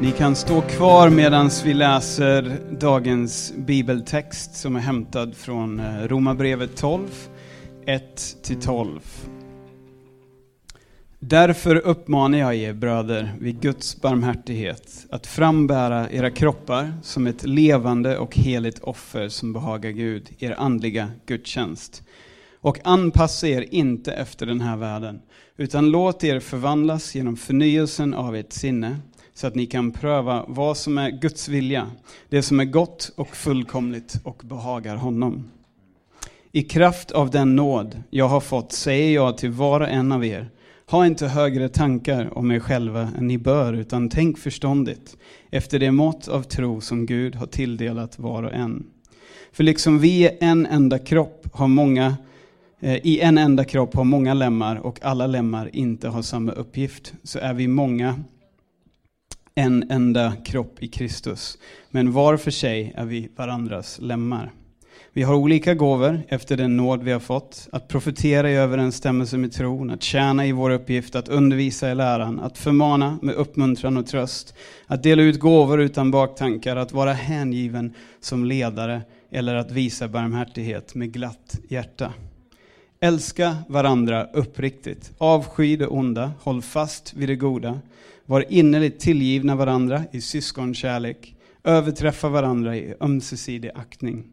Ni kan stå kvar medan vi läser dagens bibeltext som är hämtad från eh, Romarbrevet 12, 1-12. Därför uppmanar jag er bröder vid Guds barmhärtighet att frambära era kroppar som ett levande och heligt offer som behagar Gud, er andliga gudstjänst. Och anpassa er inte efter den här världen, utan låt er förvandlas genom förnyelsen av ert sinne så att ni kan pröva vad som är Guds vilja, det som är gott och fullkomligt och behagar honom. I kraft av den nåd jag har fått säger jag till var och en av er, ha inte högre tankar om er själva än ni bör, utan tänk förståndigt, efter det mått av tro som Gud har tilldelat var och en. För liksom vi är en enda kropp har många eh, i en enda kropp har många lemmar och alla lemmar inte har samma uppgift, så är vi många en enda kropp i Kristus, men var för sig är vi varandras lemmar. Vi har olika gåvor efter den nåd vi har fått, att profetera i överensstämmelse med tron, att tjäna i vår uppgift, att undervisa i läran, att förmana med uppmuntran och tröst, att dela ut gåvor utan baktankar, att vara hängiven som ledare eller att visa barmhärtighet med glatt hjärta. Älska varandra uppriktigt, avsky det onda, håll fast vid det goda, var innerligt tillgivna varandra i syskonkärlek, överträffa varandra i ömsesidig aktning.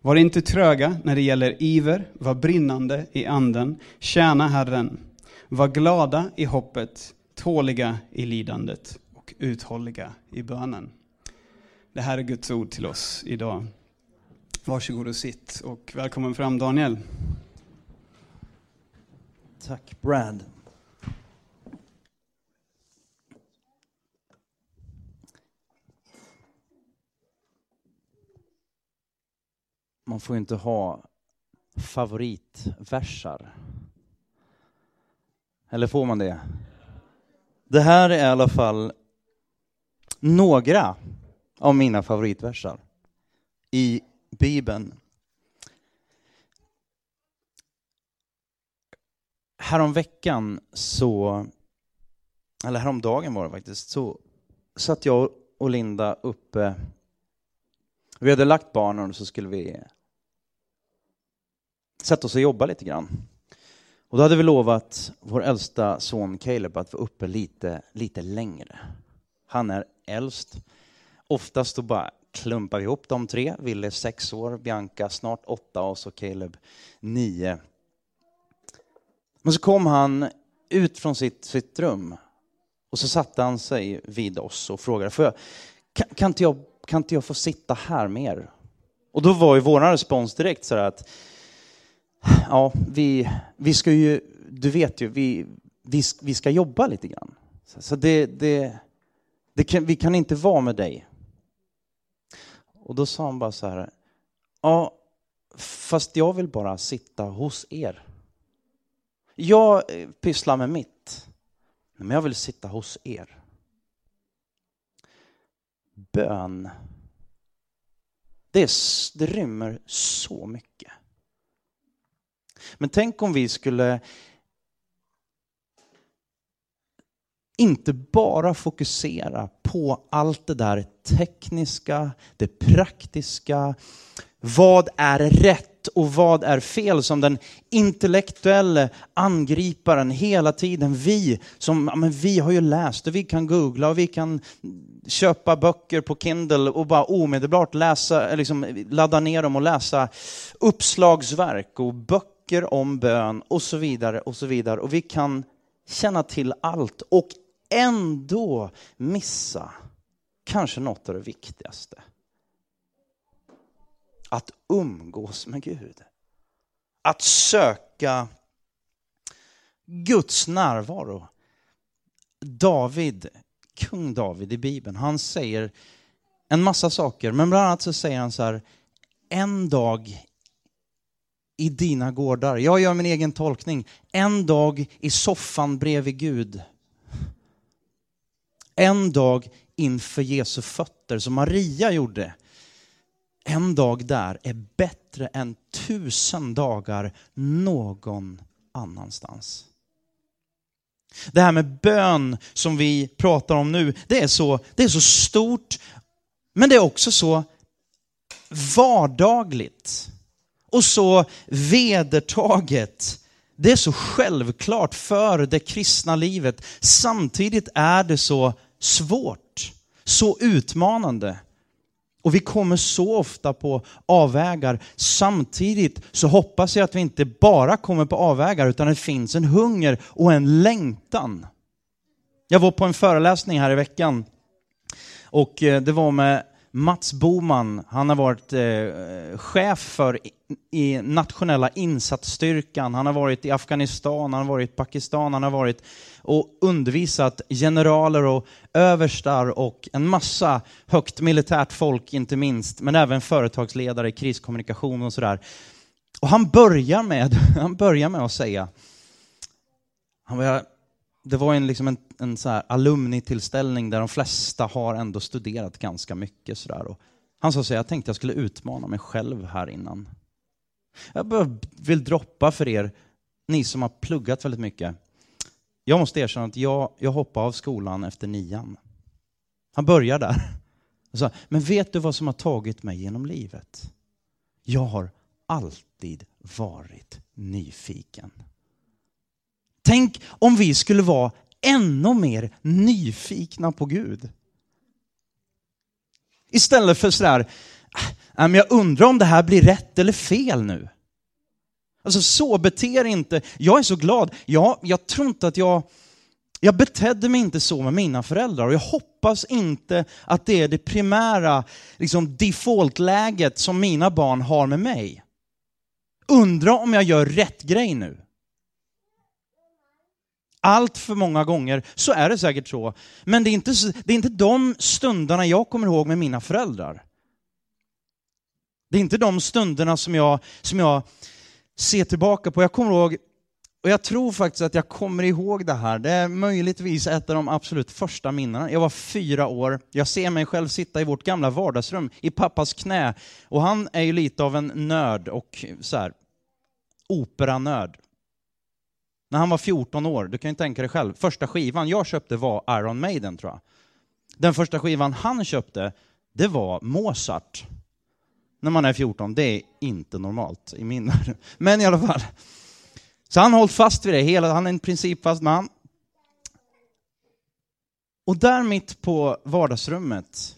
Var inte tröga när det gäller iver, var brinnande i anden, tjäna Herren. Var glada i hoppet, tåliga i lidandet och uthålliga i bönen. Det här är Guds ord till oss idag. Varsågod och sitt och välkommen fram Daniel. Tack Brad. Man får ju inte ha favoritversar. Eller får man det? Det här är i alla fall några av mina favoritversar i Bibeln. Häromveckan så, eller häromdagen var det faktiskt, så satt jag och Linda uppe. Vi hade lagt barnen och så skulle vi sätta oss och jobba lite grann. Och då hade vi lovat vår äldsta son Caleb att vara uppe lite, lite längre. Han är äldst. Oftast då bara klumpar vi ihop de tre. Ville sex år, Bianca snart åtta och så Caleb nio. Men så kom han ut från sitt, sitt rum och så satte han sig vid oss och frågade, Får jag, kan, kan, inte jag, kan inte jag få sitta här med er? Och då var ju vår respons direkt så att ja, vi, vi ska ju, du vet ju, vi, vi, vi ska jobba lite grann. Så det, det, det kan, vi kan inte vara med dig. Och då sa han bara så här, ja, fast jag vill bara sitta hos er. Jag eh, pysslar med mitt, men jag vill sitta hos er. Bön, det, det rymmer så mycket. Men tänk om vi skulle inte bara fokusera på allt det där tekniska, det praktiska. Vad är rätt och vad är fel? Som den intellektuella angriparen hela tiden, vi som, men vi har ju läst och vi kan googla och vi kan köpa böcker på Kindle och bara omedelbart läsa, liksom ladda ner dem och läsa uppslagsverk och böcker böcker om bön och så vidare och så vidare. Och vi kan känna till allt och ändå missa kanske något av det viktigaste. Att umgås med Gud. Att söka Guds närvaro. David, kung David i Bibeln, han säger en massa saker, men bland annat så säger han så här, en dag i dina gårdar. Jag gör min egen tolkning. En dag i soffan bredvid Gud. En dag inför Jesu fötter, som Maria gjorde. En dag där är bättre än tusen dagar någon annanstans. Det här med bön som vi pratar om nu, det är så, det är så stort, men det är också så vardagligt och så vedertaget. Det är så självklart för det kristna livet. Samtidigt är det så svårt, så utmanande. Och vi kommer så ofta på avvägar. Samtidigt så hoppas jag att vi inte bara kommer på avvägar utan det finns en hunger och en längtan. Jag var på en föreläsning här i veckan och eh, det var med Mats Boman, han har varit eh, chef för i, nationella insatsstyrkan, han har varit i Afghanistan, han har varit i Pakistan, han har varit och undervisat generaler och överstar och en massa högt militärt folk inte minst, men även företagsledare, kriskommunikation och sådär. Och han börjar med, han börjar med att säga, han börjar, det var en, liksom en, en så här alumnitillställning där de flesta har ändå studerat ganska mycket. Så där. Och han sa så här, jag tänkte jag skulle utmana mig själv här innan. Jag vill droppa för er, ni som har pluggat väldigt mycket. Jag måste erkänna att jag, jag hoppade av skolan efter nian. Han börjar där. Sa, men vet du vad som har tagit mig genom livet? Jag har alltid varit nyfiken. Tänk om vi skulle vara ännu mer nyfikna på Gud. Istället för sådär, äh, jag undrar om det här blir rätt eller fel nu. Alltså så beter inte. Jag är så glad. Jag, jag tror inte att jag... Jag betedde mig inte så med mina föräldrar och jag hoppas inte att det är det primära liksom default-läget som mina barn har med mig. Undra om jag gör rätt grej nu allt för många gånger så är det säkert så. Men det är, inte, det är inte de stunderna jag kommer ihåg med mina föräldrar. Det är inte de stunderna som jag, som jag ser tillbaka på. Jag kommer ihåg, och jag tror faktiskt att jag kommer ihåg det här. Det är möjligtvis ett av de absolut första minnena. Jag var fyra år. Jag ser mig själv sitta i vårt gamla vardagsrum i pappas knä. Och han är ju lite av en nörd och så här, operanörd. När han var 14 år, du kan ju tänka dig själv, första skivan jag köpte var Iron Maiden tror jag. Den första skivan han köpte, det var Mozart. När man är 14, det är inte normalt i min värld. Men i alla fall. Så han har hållit fast vid det, hela, han är en principfast man. Och där mitt på vardagsrummet,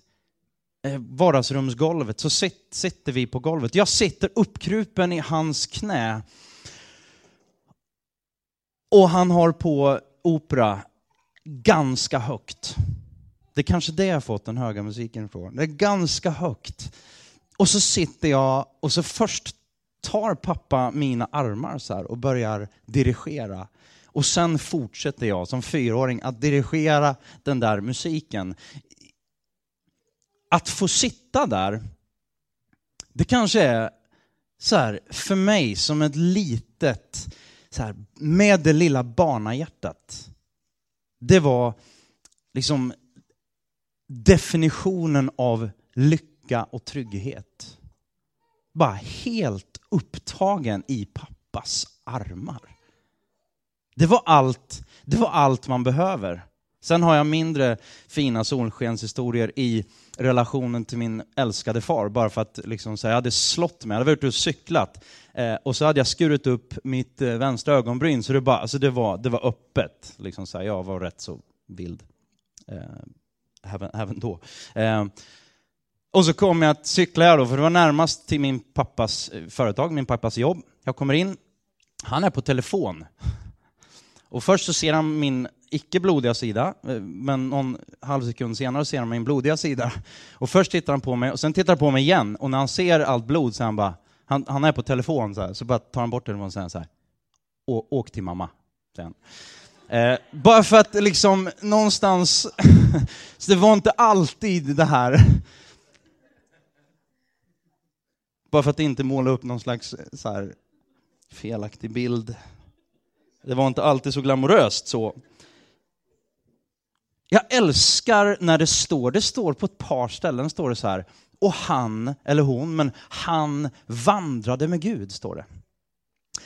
eh, vardagsrumsgolvet, så sitter vi på golvet. Jag sitter uppkrupen i hans knä och han har på opera ganska högt. Det är kanske det jag fått den höga musiken ifrån. Det är ganska högt. Och så sitter jag och så först tar pappa mina armar så och börjar dirigera. Och sen fortsätter jag som fyraåring att dirigera den där musiken. Att få sitta där, det kanske är så här, för mig som ett litet så här, med det lilla barnahjärtat. Det var liksom definitionen av lycka och trygghet. Bara helt upptagen i pappas armar. Det var allt, det var allt man behöver. Sen har jag mindre fina solskenshistorier i relationen till min älskade far, bara för att liksom, så jag hade slått mig, jag hade varit ute och cyklat, eh, och så hade jag skurit upp mitt eh, vänstra ögonbryn, så det, bara, alltså det, var, det var öppet. Liksom, så här, jag var rätt så vild, eh, även, även då. Eh, och så kom jag att cykla då, för det var närmast till min pappas eh, företag, min pappas jobb. Jag kommer in, han är på telefon. Och först så ser han min icke blodiga sida, eh, men någon halv sekund senare ser han min blodiga sida. Och först tittar han på mig, och sen tittar han på mig igen, och när han ser allt blod så han bara, han, han är på telefon så här, så bara tar han bort telefonen och säger så här, åk till mamma, Sen. Eh, bara för att liksom någonstans, så det var inte alltid det här. Bara för att inte måla upp någon slags eh, så här, felaktig bild. Det var inte alltid så glamoröst så. Jag älskar när det står, det står på ett par ställen, står det så här, och han, eller hon, men han vandrade med Gud, står det.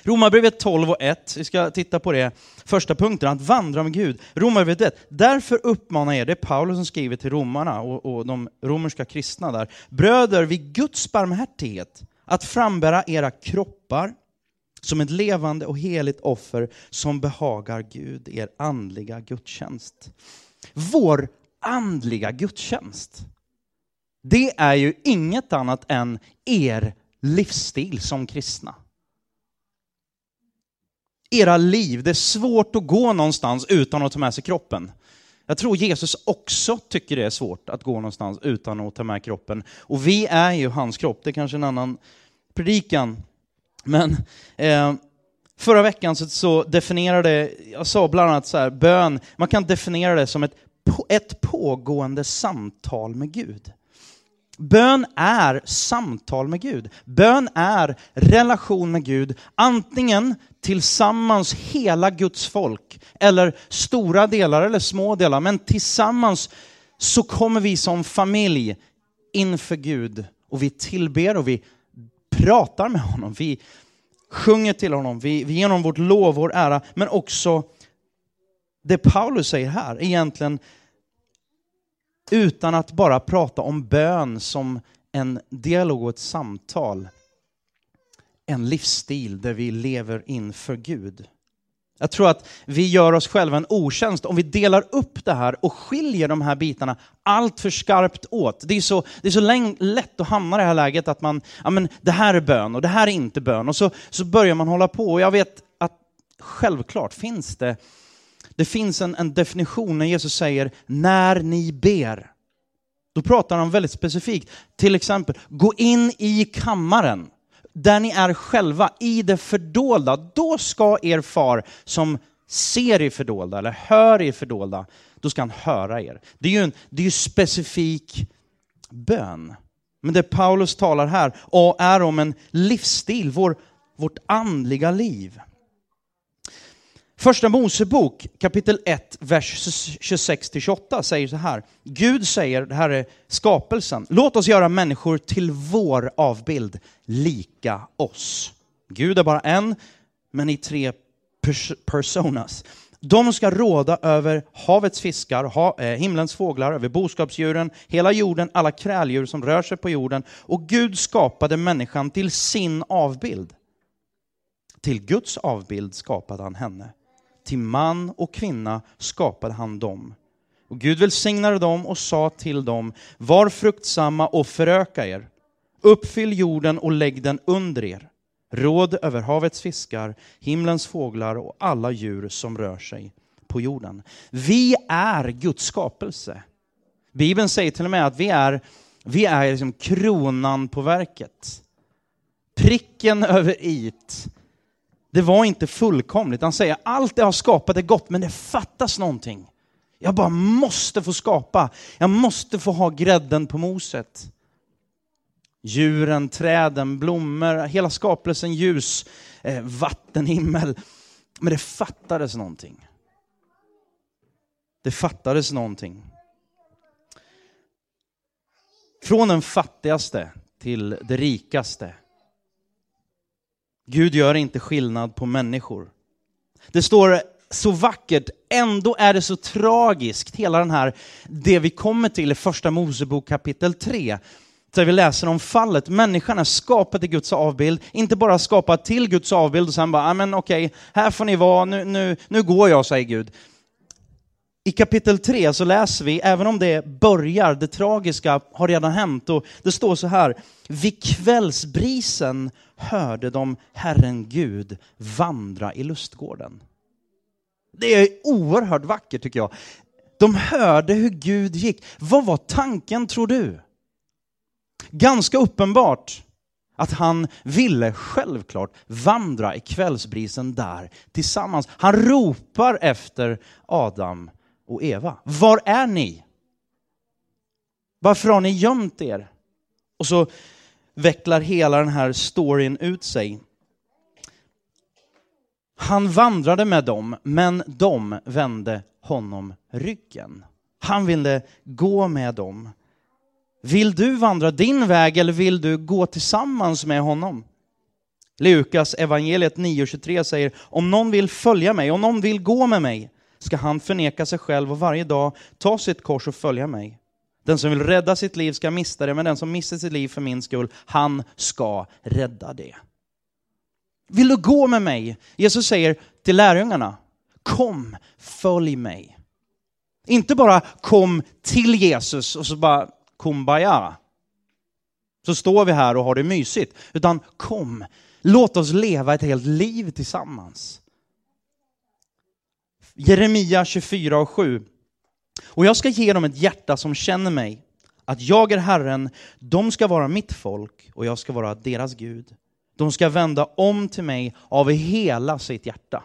Romarbrevet 12 och 1, vi ska titta på det. Första punkten, att vandra med Gud. Romarbrevet 1. Därför uppmanar jag, det är Paulus som skriver till romarna och, och de romerska kristna där. Bröder, vid Guds barmhärtighet, att frambära era kroppar som ett levande och heligt offer som behagar Gud, er andliga gudstjänst. Vår andliga gudstjänst, det är ju inget annat än er livsstil som kristna era liv. Det är svårt att gå någonstans utan att ta med sig kroppen. Jag tror Jesus också tycker det är svårt att gå någonstans utan att ta med kroppen. Och vi är ju hans kropp, det är kanske en annan predikan. Men eh, förra veckan så, så definierade, jag sa bland annat så här, bön, man kan definiera det som ett, ett pågående samtal med Gud. Bön är samtal med Gud. Bön är relation med Gud, antingen tillsammans hela Guds folk, eller stora delar eller små delar, men tillsammans så kommer vi som familj inför Gud och vi tillber och vi pratar med honom. Vi sjunger till honom, vi, vi ger honom vårt lov, vår ära, men också det Paulus säger här, egentligen utan att bara prata om bön som en dialog och ett samtal. En livsstil där vi lever inför Gud. Jag tror att vi gör oss själva en otjänst om vi delar upp det här och skiljer de här bitarna allt för skarpt åt. Det är så, det är så lätt att hamna i det här läget att man, ja men det här är bön och det här är inte bön. Och så, så börjar man hålla på. Och jag vet att självklart finns det det finns en, en definition när Jesus säger när ni ber. Då pratar han väldigt specifikt. Till exempel, gå in i kammaren där ni är själva, i det fördolda. Då ska er far som ser i fördolda, eller hör i fördolda, då ska han höra er. Det är ju en det är ju specifik bön. Men det Paulus talar här är om en livsstil, vår, vårt andliga liv. Första Mosebok kapitel 1, vers 26-28 säger så här. Gud säger, det här är skapelsen, låt oss göra människor till vår avbild, lika oss. Gud är bara en, men i tre pers personas. De ska råda över havets fiskar, ha, eh, himlens fåglar, över boskapsdjuren, hela jorden, alla kräldjur som rör sig på jorden. Och Gud skapade människan till sin avbild. Till Guds avbild skapade han henne till man och kvinna skapade han dem. Och Gud välsignade dem och sa till dem, var fruktsamma och föröka er. Uppfyll jorden och lägg den under er. Råd över havets fiskar, himlens fåglar och alla djur som rör sig på jorden. Vi är Guds skapelse. Bibeln säger till och med att vi är, vi är liksom kronan på verket. Pricken över it det var inte fullkomligt. Han säger allt det har skapat är gott, men det fattas någonting. Jag bara måste få skapa. Jag måste få ha grädden på moset. Djuren, träden, blommor, hela skapelsen, ljus, eh, vatten, himmel. Men det fattades någonting. Det fattades någonting. Från den fattigaste till det rikaste Gud gör inte skillnad på människor. Det står så vackert, ändå är det så tragiskt, hela den här, det vi kommer till i första Mosebok kapitel 3, där vi läser om fallet. Människan är skapad till Guds avbild, inte bara skapad till Guds avbild och sen bara, ah, men okej, här får ni vara, nu, nu, nu går jag, säger Gud. I kapitel 3 så läser vi, även om det börjar, det tragiska har redan hänt, och det står så här, vid kvällsbrisen hörde de Herren Gud vandra i lustgården. Det är oerhört vackert tycker jag. De hörde hur Gud gick. Vad var tanken tror du? Ganska uppenbart att han ville självklart vandra i kvällsbrisen där tillsammans. Han ropar efter Adam och Eva. Var är ni? Varför har ni gömt er? Och så vecklar hela den här storyn ut sig. Han vandrade med dem, men de vände honom ryggen. Han ville gå med dem. Vill du vandra din väg eller vill du gå tillsammans med honom? Lukas evangeliet 9.23 säger, om någon vill följa mig, om någon vill gå med mig, ska han förneka sig själv och varje dag ta sitt kors och följa mig. Den som vill rädda sitt liv ska mista det, men den som missar sitt liv för min skull, han ska rädda det. Vill du gå med mig? Jesus säger till lärjungarna, kom, följ mig. Inte bara kom till Jesus och så bara kumbaya. Så står vi här och har det mysigt. Utan kom, låt oss leva ett helt liv tillsammans. Jeremia 24 och 7. Och jag ska ge dem ett hjärta som känner mig, att jag är Herren, de ska vara mitt folk och jag ska vara deras Gud. De ska vända om till mig av hela sitt hjärta.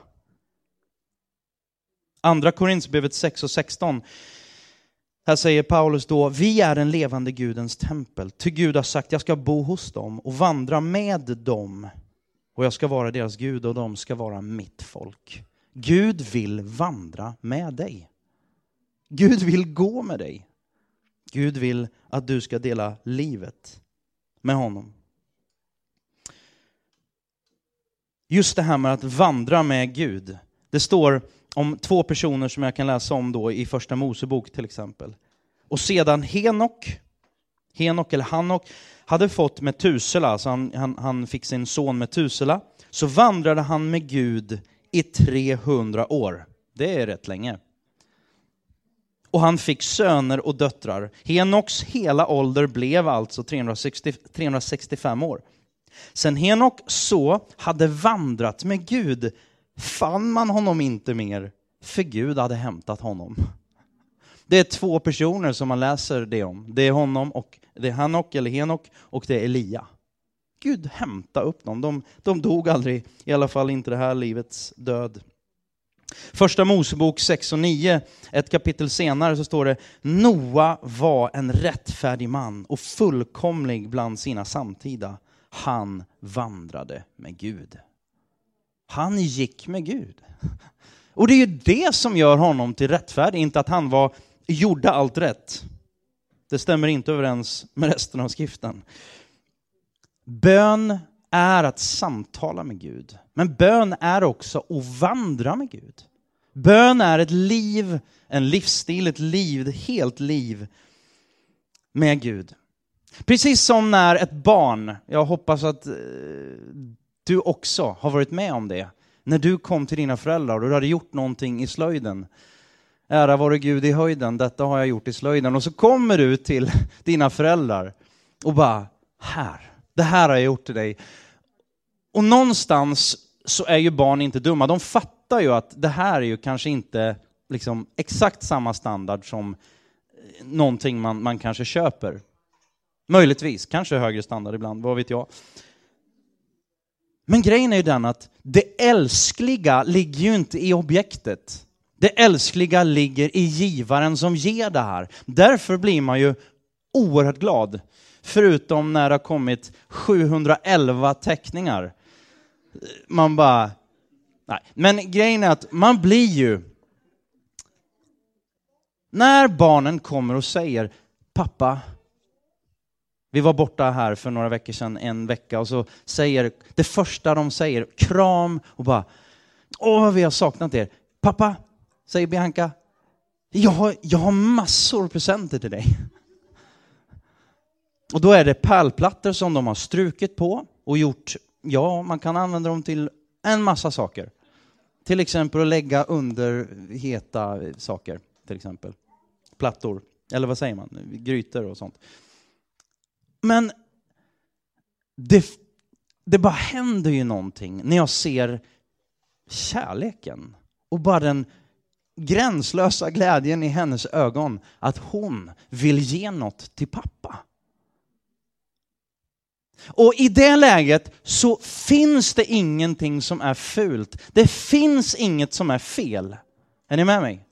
Andra Korinthierbrevet 6 och 16. Här säger Paulus då, vi är den levande Gudens tempel. Ty Gud har sagt, jag ska bo hos dem och vandra med dem. Och jag ska vara deras Gud och de ska vara mitt folk. Gud vill vandra med dig. Gud vill gå med dig. Gud vill att du ska dela livet med honom. Just det här med att vandra med Gud. Det står om två personer som jag kan läsa om då i första Mosebok till exempel. Och sedan Henok, Henok eller Hanok, hade fått Metusela, alltså han, han, han fick sin son Metusela, så vandrade han med Gud i 300 år. Det är rätt länge. Och han fick söner och döttrar. Henoks hela ålder blev alltså 360, 365 år. Sen Henok så hade vandrat med Gud fann man honom inte mer, för Gud hade hämtat honom. Det är två personer som man läser det om. Det är honom och det är Hanok eller Henok och det är Elia. Gud hämta upp dem. De, de dog aldrig, i alla fall inte det här livets död. Första Mosebok 6 och 9, ett kapitel senare så står det Noa var en rättfärdig man och fullkomlig bland sina samtida. Han vandrade med Gud. Han gick med Gud. Och det är ju det som gör honom till rättfärdig, inte att han var, gjorde allt rätt. Det stämmer inte överens med resten av skriften. Bön är att samtala med Gud. Men bön är också att vandra med Gud. Bön är ett liv, en livsstil, ett liv, ett helt liv med Gud. Precis som när ett barn, jag hoppas att eh, du också har varit med om det. När du kom till dina föräldrar och du hade gjort någonting i slöjden. Ära vare Gud i höjden, detta har jag gjort i slöjden. Och så kommer du till dina föräldrar och bara, här, det här har jag gjort till dig. Och någonstans så är ju barn inte dumma. De fattar ju att det här är ju kanske inte liksom exakt samma standard som eh, någonting man, man kanske köper. Möjligtvis, kanske högre standard ibland, vad vet jag. Men grejen är ju den att det älskliga ligger ju inte i objektet. Det älskliga ligger i givaren som ger det här. Därför blir man ju oerhört glad. Förutom när det har kommit 711 teckningar. Man bara... Nej. Men grejen är att man blir ju... När barnen kommer och säger pappa, vi var borta här för några veckor sedan, en vecka, och så säger det första de säger, kram och bara, åh vi har saknat er. Pappa, säger Bianca, jag har, jag har massor presenter till dig. Och då är det pärlplattor som de har strukit på och gjort, ja, man kan använda dem till en massa saker. Till exempel att lägga under heta saker, till exempel. Plattor, eller vad säger man, grytor och sånt. Men det, det bara händer ju någonting när jag ser kärleken och bara den gränslösa glädjen i hennes ögon att hon vill ge något till pappa. Och i det läget så finns det ingenting som är fult. Det finns inget som är fel. Är ni med mig?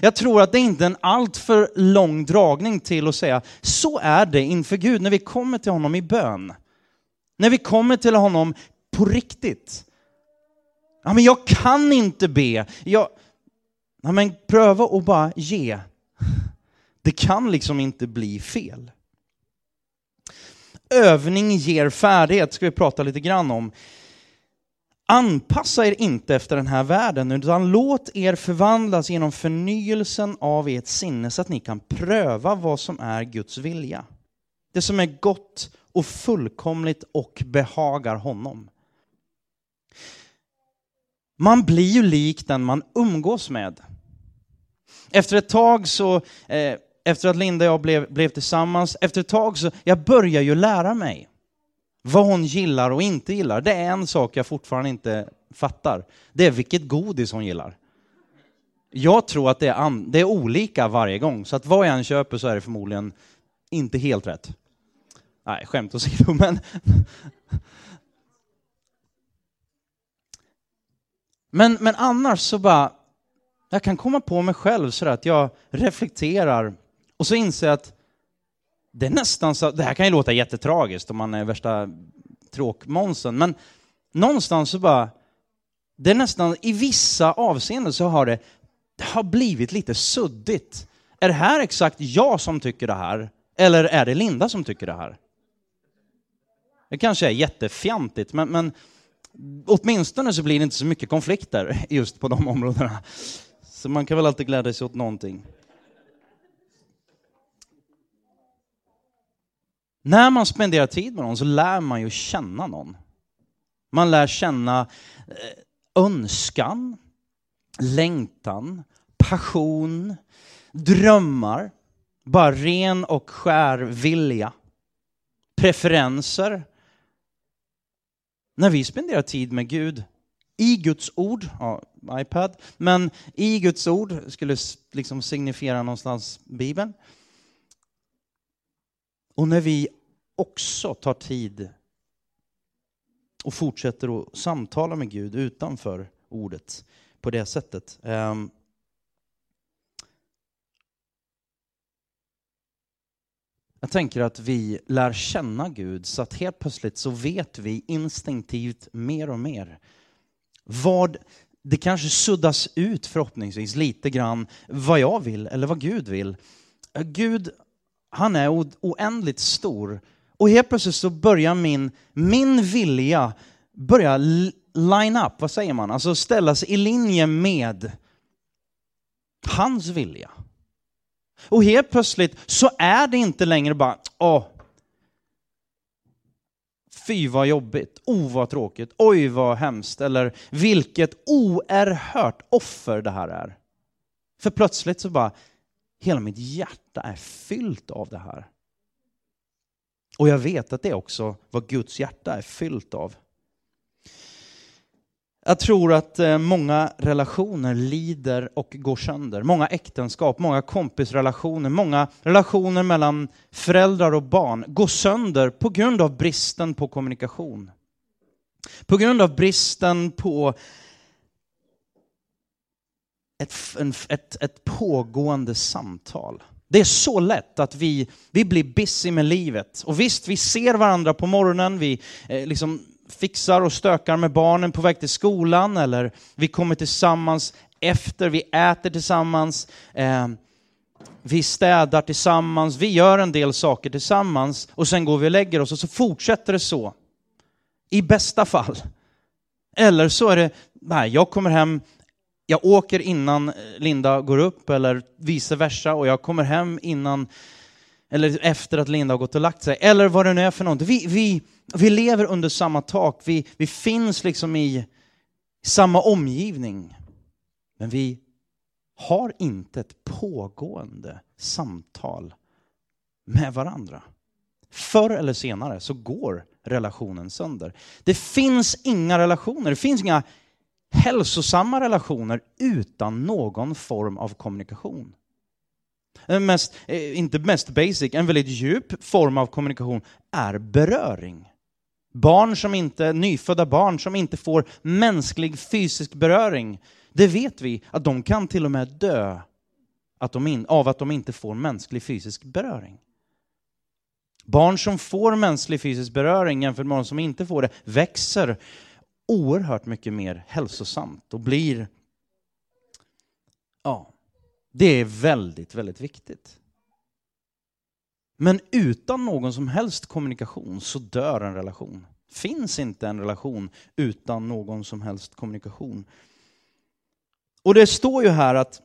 Jag tror att det inte är en alltför lång dragning till att säga, så är det inför Gud när vi kommer till honom i bön. När vi kommer till honom på riktigt. Ja, men jag kan inte be. Jag... Ja, men pröva att bara ge. Det kan liksom inte bli fel övning ger färdighet, ska vi prata lite grann om. Anpassa er inte efter den här världen, utan låt er förvandlas genom förnyelsen av ert sinne så att ni kan pröva vad som är Guds vilja. Det som är gott och fullkomligt och behagar honom. Man blir ju lik den man umgås med. Efter ett tag så, eh, efter att Linda och jag blev, blev tillsammans, efter ett tag så, jag börjar ju lära mig vad hon gillar och inte gillar. Det är en sak jag fortfarande inte fattar. Det är vilket godis hon gillar. Jag tror att det är, an, det är olika varje gång, så att vad jag än köper så är det förmodligen inte helt rätt. Nej, skämt åsido, men... men, men annars så bara, jag kan komma på mig själv så att jag reflekterar och så inser jag att det är nästan så, det här kan ju låta jättetragiskt om man är värsta tråkmånsen, men någonstans så bara, det är nästan, i vissa avseenden så har det, det har blivit lite suddigt. Är det här exakt jag som tycker det här? Eller är det Linda som tycker det här? Det kanske är jättefjantigt, men, men åtminstone så blir det inte så mycket konflikter just på de områdena. Så man kan väl alltid glädja sig åt någonting. När man spenderar tid med någon så lär man ju känna någon. Man lär känna eh, önskan, längtan, passion, drömmar, bara ren och skär vilja, preferenser. När vi spenderar tid med Gud, i Guds ord, ja, iPad, men i Guds ord, skulle liksom signifiera någonstans Bibeln, och när vi också tar tid och fortsätter att samtala med Gud utanför ordet på det sättet. Ehm, jag tänker att vi lär känna Gud så att helt plötsligt så vet vi instinktivt mer och mer vad det kanske suddas ut förhoppningsvis lite grann vad jag vill eller vad Gud vill. Gud han är oändligt stor. Och helt plötsligt så börjar min, min vilja börja line up, vad säger man? Alltså ställa sig i linje med hans vilja. Och helt plötsligt så är det inte längre bara, åh, fy vad jobbigt, oh vad tråkigt, oj vad hemskt, eller vilket oerhört offer det här är. För plötsligt så bara, Hela mitt hjärta är fyllt av det här. Och jag vet att det är också vad Guds hjärta är fyllt av. Jag tror att eh, många relationer lider och går sönder. Många äktenskap, många kompisrelationer, många relationer mellan föräldrar och barn går sönder på grund av bristen på kommunikation. På grund av bristen på ett, en, ett, ett pågående samtal. Det är så lätt att vi, vi blir busy med livet. Och visst, vi ser varandra på morgonen, vi eh, liksom fixar och stökar med barnen på väg till skolan, eller vi kommer tillsammans efter, vi äter tillsammans, eh, vi städar tillsammans, vi gör en del saker tillsammans och sen går vi och lägger oss och så fortsätter det så. I bästa fall. Eller så är det, nej, jag kommer hem, jag åker innan eh, Linda går upp eller vice versa och jag kommer hem innan eller efter att Linda har gått och lagt sig, eller vad det nu är för något. Vi, vi, vi lever under samma tak, vi, vi finns liksom i samma omgivning. Men vi har inte ett pågående samtal med varandra. Förr eller senare så går relationen sönder. Det finns inga relationer, det finns inga hälsosamma relationer utan någon form av kommunikation. Eh, mest, eh, inte mest basic, en väldigt djup form av kommunikation är beröring. Barn som inte, nyfödda barn som inte får mänsklig fysisk beröring, det vet vi att de kan till och med dö att de in, av att de inte får mänsklig fysisk beröring. Barn som får mänsklig fysisk beröring jämfört med de som inte får det växer oerhört mycket mer hälsosamt och blir... Ja, det är väldigt, väldigt viktigt. Men utan någon som helst kommunikation så dör en relation. Finns inte en relation utan någon som helst kommunikation. Och det står ju här att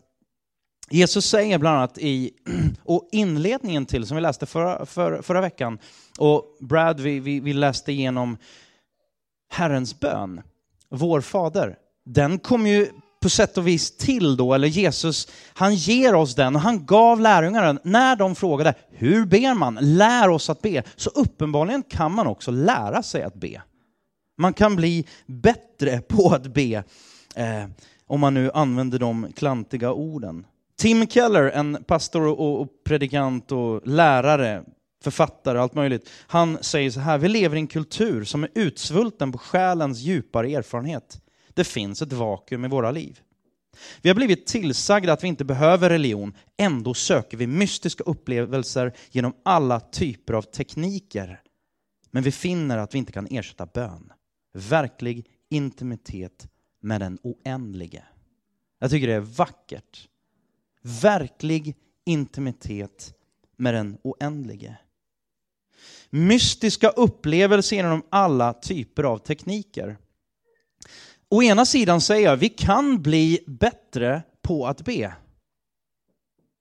Jesus säger bland annat i och inledningen till, som vi läste förra, för, förra veckan, och Brad, vi, vi, vi läste igenom Herrens bön, vår fader. Den kom ju på sätt och vis till då, eller Jesus, han ger oss den och han gav lärjungarna den. När de frågade hur ber man? Lär oss att be. Så uppenbarligen kan man också lära sig att be. Man kan bli bättre på att be, eh, om man nu använder de klantiga orden. Tim Keller, en pastor och predikant och lärare, författare allt möjligt, han säger så här, vi lever i en kultur som är utsvulten på själens djupare erfarenhet. Det finns ett vakuum i våra liv. Vi har blivit tillsagda att vi inte behöver religion, ändå söker vi mystiska upplevelser genom alla typer av tekniker. Men vi finner att vi inte kan ersätta bön. Verklig intimitet med den oändlige. Jag tycker det är vackert. Verklig intimitet med den oändlige. Mystiska upplevelser genom alla typer av tekniker. Å ena sidan säger jag, vi kan bli bättre på att be.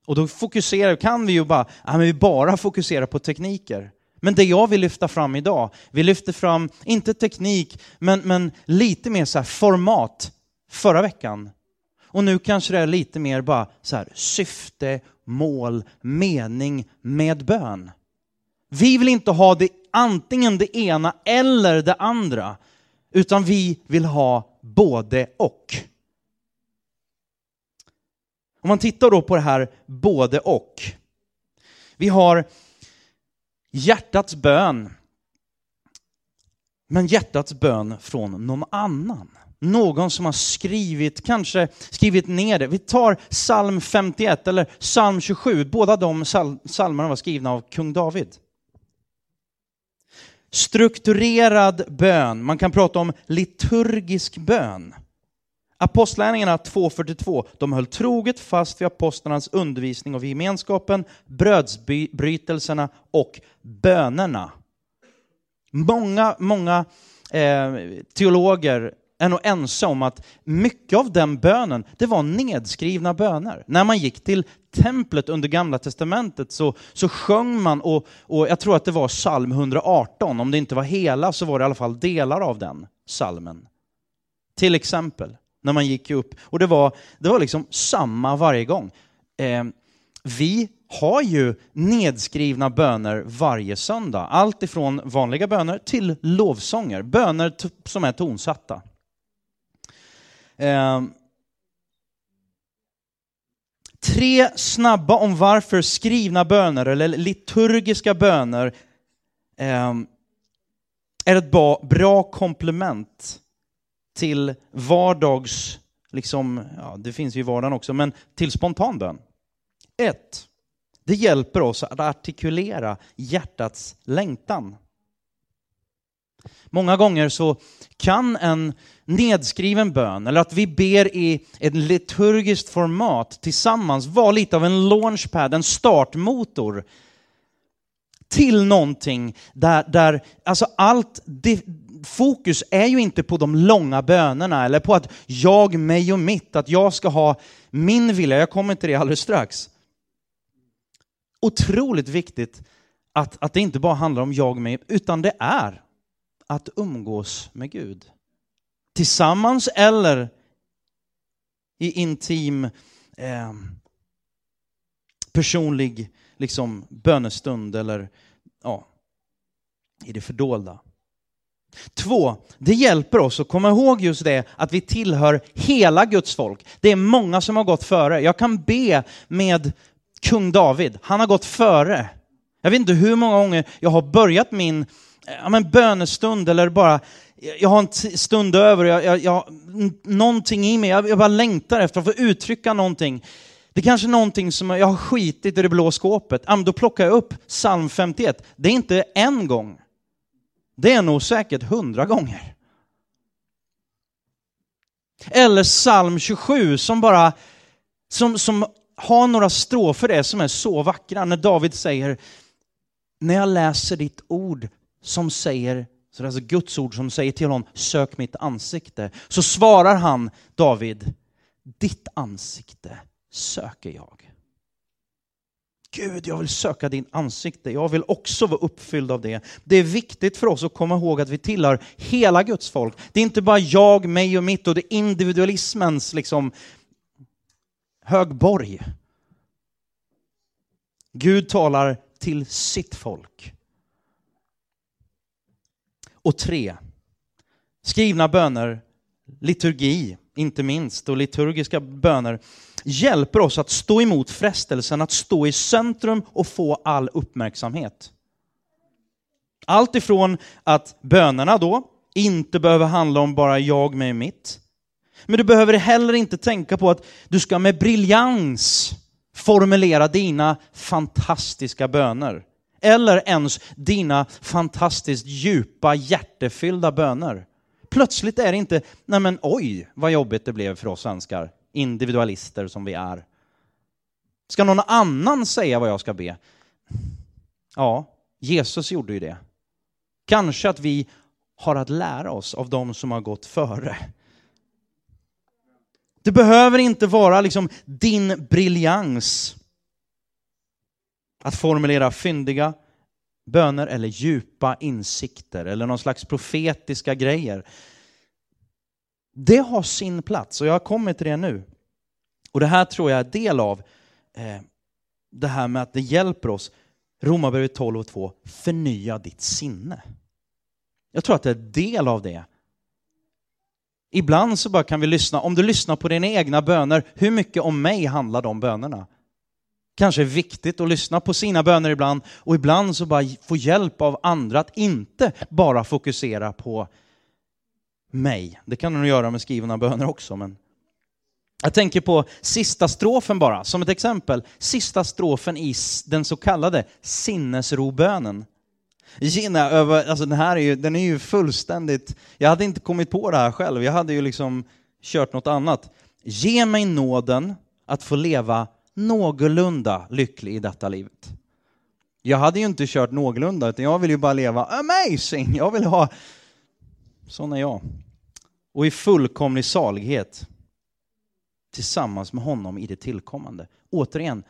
Och då fokuserar, kan vi ju bara, ja, men vi bara fokusera på tekniker. Men det jag vill lyfta fram idag, vi lyfter fram, inte teknik, men, men lite mer så format förra veckan. Och nu kanske det är lite mer bara så här, syfte, mål, mening med bön. Vi vill inte ha det antingen det ena eller det andra, utan vi vill ha både och. Om man tittar då på det här både och. Vi har hjärtats bön. Men hjärtats bön från någon annan. Någon som har skrivit, kanske skrivit ner det. Vi tar psalm 51 eller psalm 27. Båda de psalmerna var skrivna av kung David. Strukturerad bön, man kan prata om liturgisk bön. Apostlärningarna 2.42, de höll troget fast vid apostlarnas undervisning och gemenskapen, brödsbrytelserna och bönerna. Många, många eh, teologer är nog ense om att mycket av den bönen, det var nedskrivna böner. När man gick till templet under gamla testamentet så, så sjöng man, och, och jag tror att det var psalm 118, om det inte var hela så var det i alla fall delar av den psalmen. Till exempel, när man gick upp. Och det var, det var liksom samma varje gång. Eh, vi har ju nedskrivna böner varje söndag. Allt ifrån vanliga böner till lovsånger, böner som är tonsatta. Eh, tre snabba om varför skrivna böner eller liturgiska böner eh, är ett bra, bra komplement till vardags, liksom, ja, det finns ju i vardagen också, men till spontan bön. Ett, det hjälper oss att artikulera hjärtats längtan. Många gånger så kan en nedskriven bön, eller att vi ber i ett liturgiskt format tillsammans, vara lite av en launchpad, en startmotor till någonting där, där alltså allt, det, fokus är ju inte på de långa bönerna eller på att jag, mig och mitt, att jag ska ha min vilja, jag kommer till det alldeles strax. Otroligt viktigt att, att det inte bara handlar om jag och mig, utan det är att umgås med Gud. Tillsammans eller i intim eh, personlig liksom, bönestund eller ja, i det fördolda. Två, det hjälper oss att komma ihåg just det att vi tillhör hela Guds folk. Det är många som har gått före. Jag kan be med kung David, han har gått före. Jag vet inte hur många gånger jag har börjat min ja, men bönestund eller bara, jag har en stund över, jag, jag, jag, någonting i mig, jag, jag bara längtar efter att få uttrycka någonting. Det är kanske är någonting som jag har skitit i det blå skåpet. Ja, då plockar jag upp psalm 51. Det är inte en gång. Det är nog säkert hundra gånger. Eller psalm 27 som bara, som, som har några strofer det som är så vackra när David säger när jag läser ditt ord som säger, så det är alltså Guds ord som säger till honom, sök mitt ansikte. Så svarar han, David, ditt ansikte söker jag. Gud, jag vill söka din ansikte. Jag vill också vara uppfylld av det. Det är viktigt för oss att komma ihåg att vi tillhör hela Guds folk. Det är inte bara jag, mig och mitt och det är individualismens liksom högborg. Gud talar till sitt folk. Och tre, skrivna böner, liturgi, inte minst, och liturgiska böner hjälper oss att stå emot frestelsen att stå i centrum och få all uppmärksamhet. Allt ifrån att bönerna då inte behöver handla om bara jag, mig, mitt. Men du behöver heller inte tänka på att du ska med briljans formulera dina fantastiska böner. Eller ens dina fantastiskt djupa, hjärtefyllda böner. Plötsligt är det inte, nej men oj, vad jobbigt det blev för oss svenskar, individualister som vi är. Ska någon annan säga vad jag ska be? Ja, Jesus gjorde ju det. Kanske att vi har att lära oss av de som har gått före. Det behöver inte vara liksom din briljans att formulera fyndiga böner eller djupa insikter eller någon slags profetiska grejer. Det har sin plats och jag har kommit till det nu. Och det här tror jag är del av eh, det här med att det hjälper oss, Romarbrevet 12 och 2, förnya ditt sinne. Jag tror att det är del av det. Ibland så bara kan vi lyssna, om du lyssnar på dina egna böner, hur mycket om mig handlar de bönerna? Kanske är viktigt att lyssna på sina böner ibland och ibland så bara få hjälp av andra att inte bara fokusera på mig. Det kan du nog göra med skrivna böner också. Men jag tänker på sista strofen bara, som ett exempel. Sista strofen i den så kallade sinnesrobönen. Gina, alltså den här är ju, den är ju fullständigt, jag hade inte kommit på det här själv, jag hade ju liksom kört något annat. Ge mig nåden att få leva någorlunda lycklig i detta livet. Jag hade ju inte kört någorlunda, utan jag vill ju bara leva amazing. Jag vill ha, sån är jag. Och i fullkomlig salighet tillsammans med honom i det tillkommande. Återigen,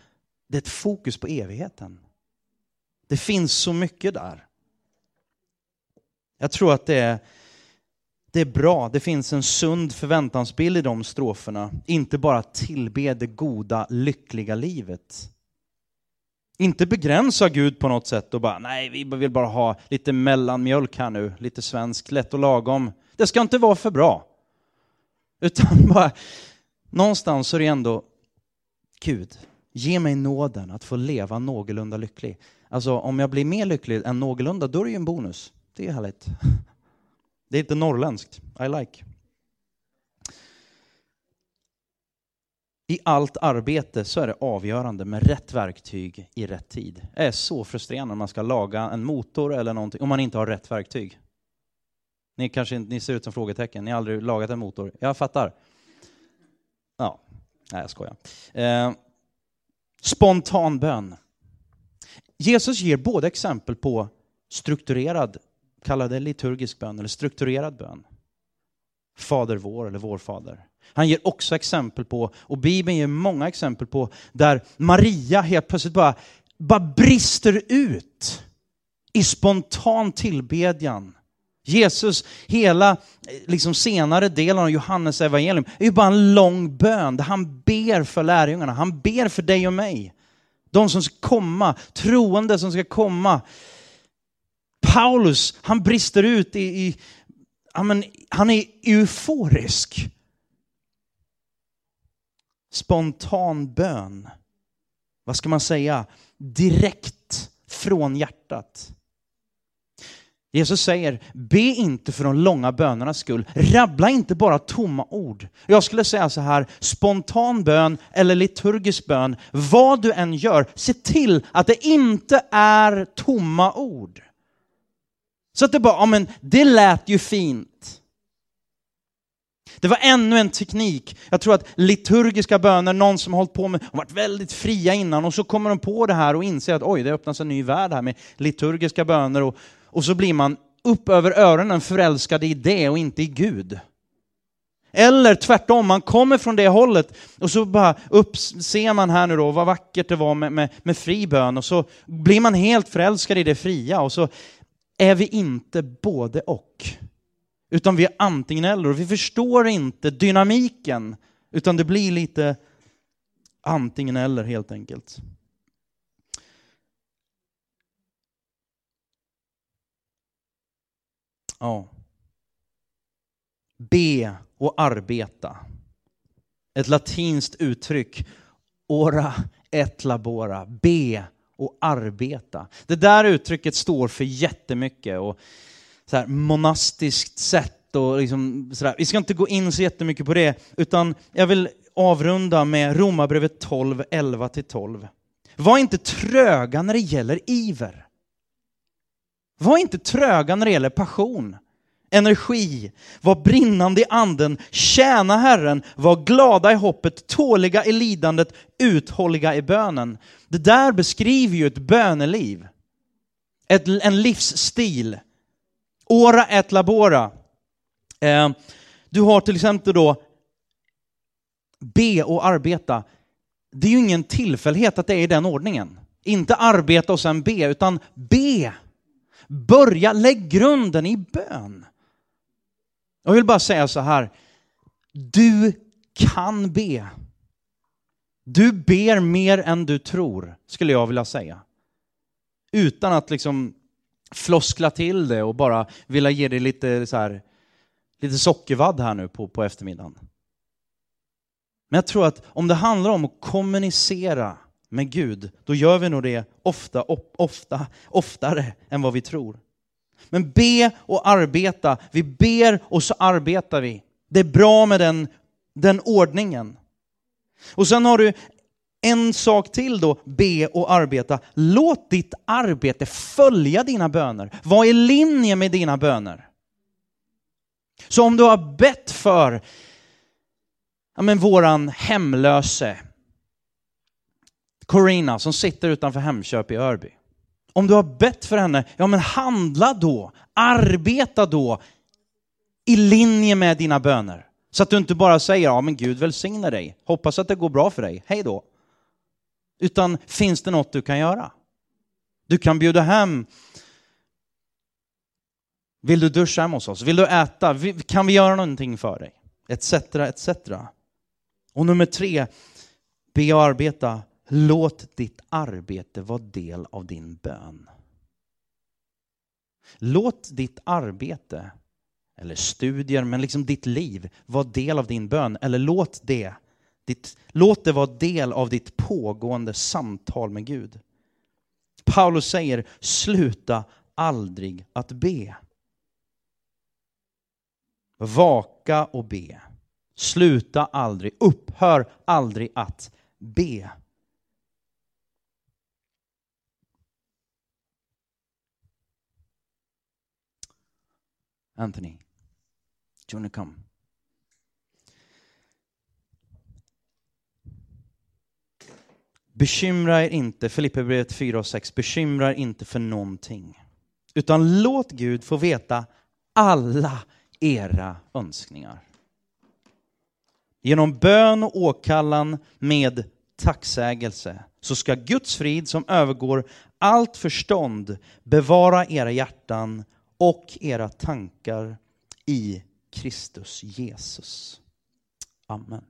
det är ett fokus på evigheten. Det finns så mycket där. Jag tror att det är, det är bra, det finns en sund förväntansbild i de stroferna. Inte bara tillbe det goda, lyckliga livet. Inte begränsa Gud på något sätt och bara, nej, vi vill bara ha lite mellanmjölk här nu, lite svensk, lätt och lagom. Det ska inte vara för bra. Utan bara, någonstans är det ändå, Gud, ge mig nåden att få leva någorlunda lycklig. Alltså om jag blir mer lycklig än någorlunda, då är det ju en bonus. Det är härligt. Det är lite norrländskt. I like. I allt arbete så är det avgörande med rätt verktyg i rätt tid. Det är så frustrerande när man ska laga en motor eller någonting om man inte har rätt verktyg. Ni kanske ni ser ut som frågetecken, ni har aldrig lagat en motor. Jag fattar. Ja, nej jag skojar. Eh, spontan bön. Jesus ger både exempel på strukturerad kalla det liturgisk bön eller strukturerad bön. Fader vår eller vår fader. Han ger också exempel på, och Bibeln ger många exempel på, där Maria helt plötsligt bara, bara brister ut i spontan tillbedjan. Jesus, hela eh, liksom senare delen av Johannes evangelium är ju bara en lång bön där han ber för lärjungarna. Han ber för dig och mig. De som ska komma, troende som ska komma Paulus, han brister ut i, i men, han är euforisk. Spontan bön. Vad ska man säga? Direkt från hjärtat. Jesus säger, be inte för de långa bönernas skull. Rabbla inte bara tomma ord. Jag skulle säga så här, spontan bön eller liturgisk bön, vad du än gör, se till att det inte är tomma ord. Så att det bara, ja men det lät ju fint. Det var ännu en teknik. Jag tror att liturgiska böner, någon som har hållit på med, har varit väldigt fria innan och så kommer de på det här och inser att oj, det öppnas en ny värld här med liturgiska böner och, och så blir man upp över öronen förälskad i det och inte i Gud. Eller tvärtom, man kommer från det hållet och så bara upp, ser man här nu då vad vackert det var med, med, med fri bön och så blir man helt förälskad i det fria och så är vi inte både och. Utan vi är antingen eller och vi förstår inte dynamiken utan det blir lite antingen eller helt enkelt. Ja. Be och arbeta. Ett latinskt uttryck. Ora et labora. Be och arbeta. Det där uttrycket står för jättemycket. Och så här, monastiskt sätt och liksom sådär. Vi ska inte gå in så jättemycket på det, utan jag vill avrunda med Romarbrevet 12, 11-12. Var inte tröga när det gäller iver. Var inte tröga när det gäller passion energi, var brinnande i anden, tjäna Herren, var glada i hoppet, tåliga i lidandet, uthålliga i bönen. Det där beskriver ju ett böneliv. Ett, en livsstil. Ora et labora. Eh, du har till exempel då be och arbeta. Det är ju ingen tillfällighet att det är i den ordningen. Inte arbeta och sen be, utan be. Börja, lägg grunden i bön. Jag vill bara säga så här. Du kan be. Du ber mer än du tror, skulle jag vilja säga. Utan att liksom floskla till det och bara vilja ge dig lite, så här, lite sockervadd här nu på, på eftermiddagen. Men jag tror att om det handlar om att kommunicera med Gud, då gör vi nog det ofta, ofta, oftare än vad vi tror. Men be och arbeta. Vi ber och så arbetar vi. Det är bra med den, den ordningen. Och sen har du en sak till då, be och arbeta. Låt ditt arbete följa dina böner. Var i linje med dina böner. Så om du har bett för ja, men våran hemlöse Corina som sitter utanför Hemköp i Örby. Om du har bett för henne, ja men handla då, arbeta då i linje med dina böner. Så att du inte bara säger, ja men Gud välsigne dig, hoppas att det går bra för dig, hej då. Utan finns det något du kan göra? Du kan bjuda hem vill du duscha hemma hos oss? Vill du äta? Kan vi göra någonting för dig? Etc, etc. Och nummer tre, be och arbeta Låt ditt arbete vara del av din bön. Låt ditt arbete, eller studier, men liksom ditt liv vara del av din bön. Eller låt det, ditt, låt det vara del av ditt pågående samtal med Gud. Paulus säger, sluta aldrig att be. Vaka och be. Sluta aldrig, upphör aldrig att be. Anthony, do you want to come? Bekymra er inte, Filipperbrevet 4 och 6, bekymra er inte för någonting. Utan låt Gud få veta alla era önskningar. Genom bön och åkallan med tacksägelse så ska Guds frid som övergår allt förstånd bevara era hjärtan och era tankar i Kristus Jesus. Amen.